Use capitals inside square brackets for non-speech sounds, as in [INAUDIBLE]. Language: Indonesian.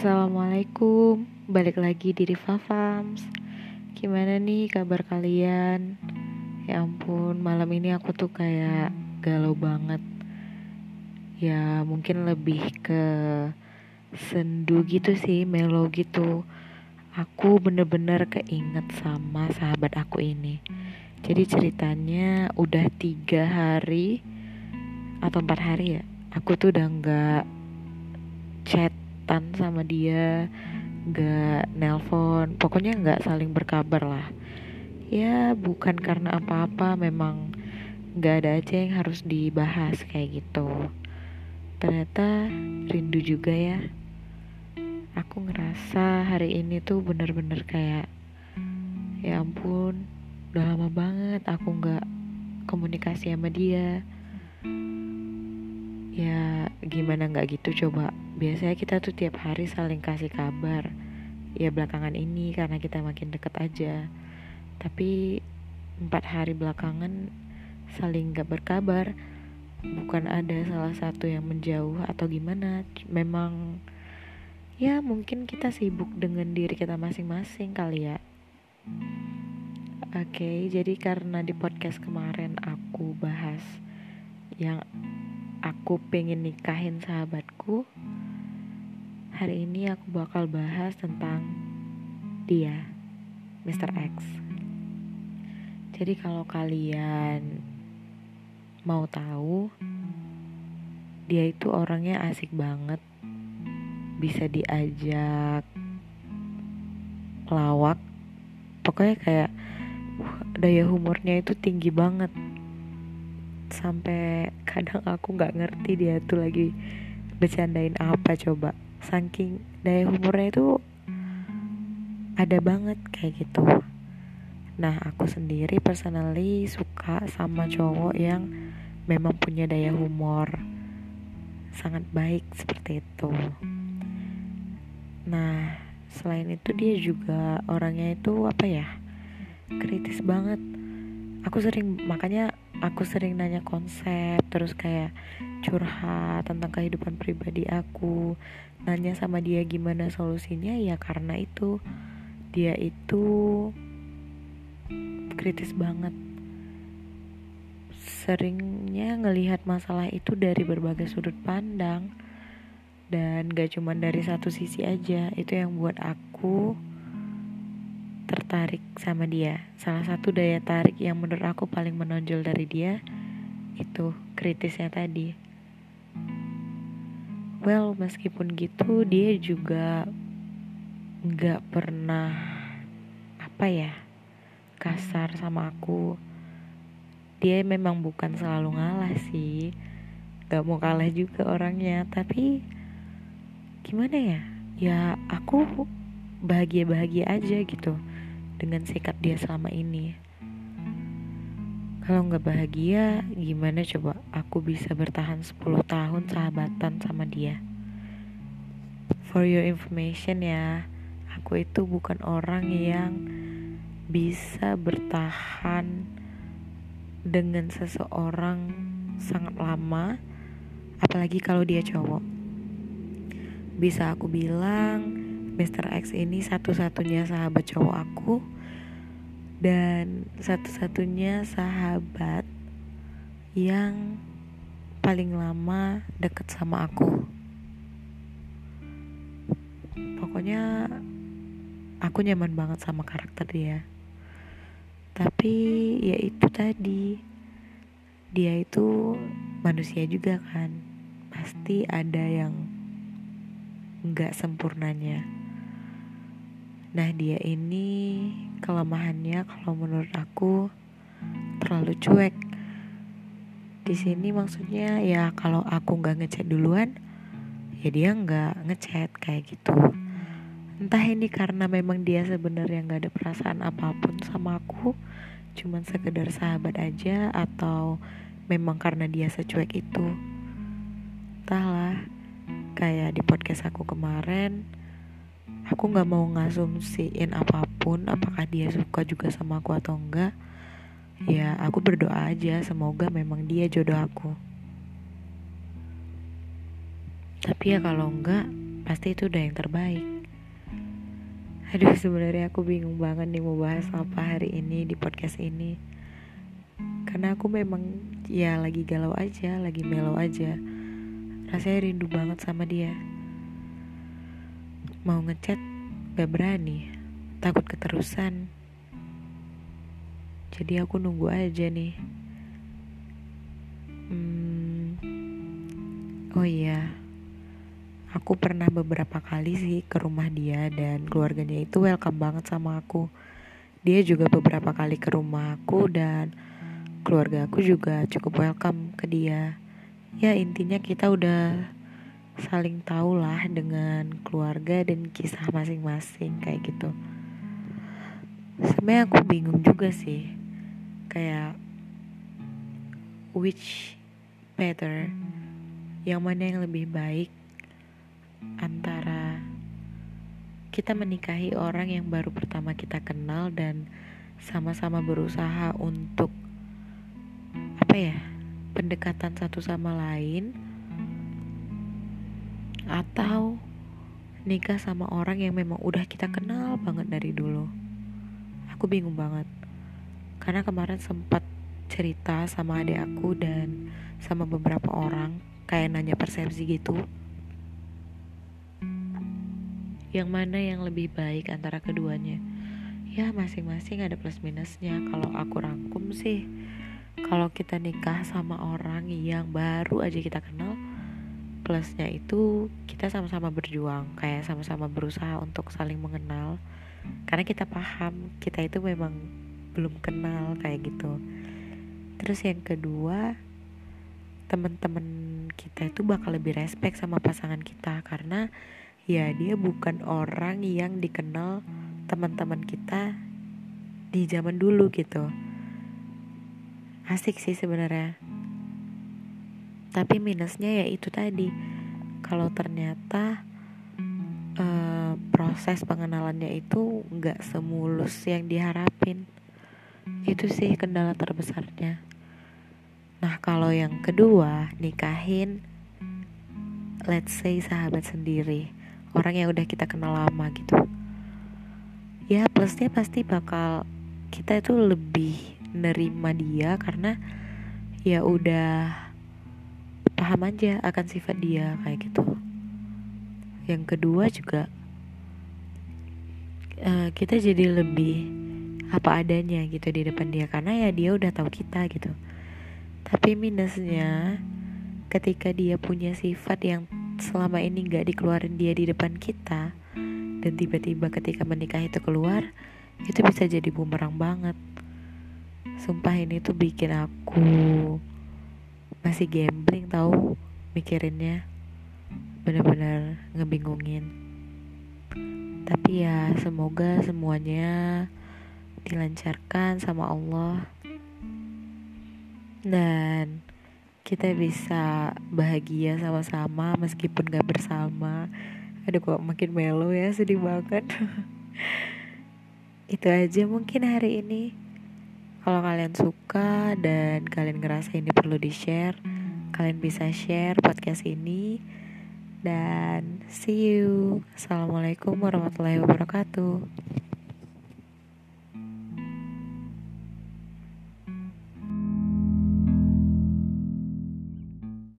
Assalamualaikum, balik lagi di Riva Farms. Gimana nih kabar kalian? Ya ampun, malam ini aku tuh kayak galau banget. Ya mungkin lebih ke sendu gitu sih, melo gitu. Aku bener-bener keinget sama sahabat aku ini. Jadi ceritanya udah tiga hari Atau empat hari ya Aku tuh udah gak chatan sama dia Gak nelpon Pokoknya gak saling berkabar lah. Ya bukan karena apa-apa Memang gak ada aja yang harus dibahas kayak gitu. Ternyata rindu juga ya. Aku ngerasa hari ini tuh bener-bener kayak Ya ampun Udah lama banget aku gak komunikasi sama dia. Ya gimana nggak gitu coba biasanya kita tuh tiap hari saling kasih kabar. Ya belakangan ini karena kita makin deket aja. Tapi empat hari belakangan saling nggak berkabar. Bukan ada salah satu yang menjauh atau gimana. Memang ya mungkin kita sibuk dengan diri kita masing-masing kali ya. Oke jadi karena di podcast kemarin aku bahas yang aku pengen nikahin sahabatku Hari ini aku bakal bahas tentang dia Mr. X. Jadi kalau kalian mau tahu Dia itu orangnya asik banget. Bisa diajak lawak. Pokoknya kayak daya humornya itu tinggi banget. Sampai kadang aku nggak ngerti dia tuh lagi bercandain apa coba saking daya humornya itu ada banget kayak gitu. Nah aku sendiri personally suka sama cowok yang memang punya daya humor sangat baik seperti itu. Nah selain itu dia juga orangnya itu apa ya? Kritis banget aku sering makanya aku sering nanya konsep terus kayak curhat tentang kehidupan pribadi aku. Nanya sama dia gimana solusinya ya karena itu dia itu kritis banget. Seringnya ngelihat masalah itu dari berbagai sudut pandang dan gak cuma dari satu sisi aja. Itu yang buat aku tertarik sama dia. Salah satu daya tarik yang menurut aku paling menonjol dari dia itu kritisnya tadi. Well, meskipun gitu dia juga nggak pernah apa ya kasar sama aku. Dia memang bukan selalu ngalah sih, gak mau kalah juga orangnya. Tapi gimana ya? Ya aku bahagia-bahagia aja gitu dengan sikap dia selama ini. Kalau nggak bahagia, gimana coba aku bisa bertahan 10 tahun sahabatan sama dia? For your information ya, aku itu bukan orang yang bisa bertahan dengan seseorang sangat lama, apalagi kalau dia cowok. Bisa aku bilang, Mr. X ini satu-satunya sahabat cowok aku dan satu-satunya sahabat yang paling lama deket sama aku. Pokoknya aku nyaman banget sama karakter dia. Tapi ya itu tadi dia itu manusia juga kan. Pasti ada yang nggak sempurnanya. Nah dia ini kelemahannya kalau menurut aku terlalu cuek. Di sini maksudnya ya kalau aku nggak ngechat duluan, ya dia nggak ngechat kayak gitu. Entah ini karena memang dia sebenarnya nggak ada perasaan apa pun sama aku, cuman sekedar sahabat aja atau memang karena dia secuek itu. Entahlah, kayak di podcast aku kemarin, aku nggak mau ngasumsiin apa pun apakah dia suka juga sama aku atau enggak. Ya aku berdoa aja semoga memang dia jodoh aku. Tapi ya kalau enggak pasti itu udah yang terbaik. Aduh sebenarnya aku bingung banget nih mau bahas apa hari ini di podcast ini. Karena aku memang ya lagi galau aja lagi melau aja. Rasanya rindu banget sama dia mau ngechat gak berani. Takut keterusan. Jadi aku nunggu aja nih. Hmm, oh iya. Aku pernah beberapa kali sih ke rumah dia dan keluarganya itu welcome banget sama aku. Dia juga beberapa kali ke rumah aku dan keluarga aku juga cukup welcome ke dia. Ya intinya kita udah saling tahu lah dengan keluarga dan kisah masing-masing kayak gitu. Sebenarnya aku bingung juga sih kayak which better yang mana yang lebih baik antara kita menikahi orang yang baru pertama kita kenal dan sama-sama berusaha untuk apa ya pendekatan satu sama lain atau nikah sama orang yang memang udah kita kenal banget dari dulu. Aku bingung banget. Karena kemarin sempat cerita sama adik aku dan sama beberapa orang kayak nanya persepsi gitu. Yang mana yang lebih baik antara keduanya? Ya masing-masing ada plus minusnya. Kalau aku rangkum sih kalau kita nikah sama orang yang baru aja kita kenal plusnya itu kita sama-sama berjuang kayak sama-sama berusaha untuk saling mengenal. Karena kita paham kita itu memang belum kenal kayak gitu. Terus yang kedua teman-teman kita itu bakal lebih respect sama pasangan kita. Karena ya dia bukan orang yang dikenal teman-teman kita di zaman dulu gitu. Asik sih sebenarnya tapi minusnya ya itu tadi. Kalau ternyata uh, proses pengenalannya itu nggak semulus yang diharapin. Itu sih kendala terbesarnya. Nah kalau yang kedua nikahin let's say sahabat sendiri. Orang yang udah kita kenal lama gitu. Ya plusnya pasti bakal kita itu lebih nerima dia karena ya udah paham aja akan sifat dia kayak gitu. Yang kedua juga uh, kita jadi lebih apa adanya gitu di depan dia karena ya dia udah tahu kita gitu. Tapi minusnya ketika dia punya sifat yang selama ini nggak dikeluarin dia di depan kita dan tiba-tiba ketika menikah itu keluar itu bisa jadi bumerang banget. Sumpah ini tuh bikin aku masih gambling tahu mikirinnya. Bener-bener ngebingungin. Tapi ya semoga semuanya dilancarkan sama Allah. Dan kita bisa bahagia sama-sama meskipun gak bersama. Aduh kok makin melo ya sedih banget. [LAUGHS] Itu aja mungkin hari ini kalau kalian suka dan kalian ngerasa ini perlu di-share, kalian bisa share podcast ini. Dan see you. Assalamualaikum warahmatullahi wabarakatuh.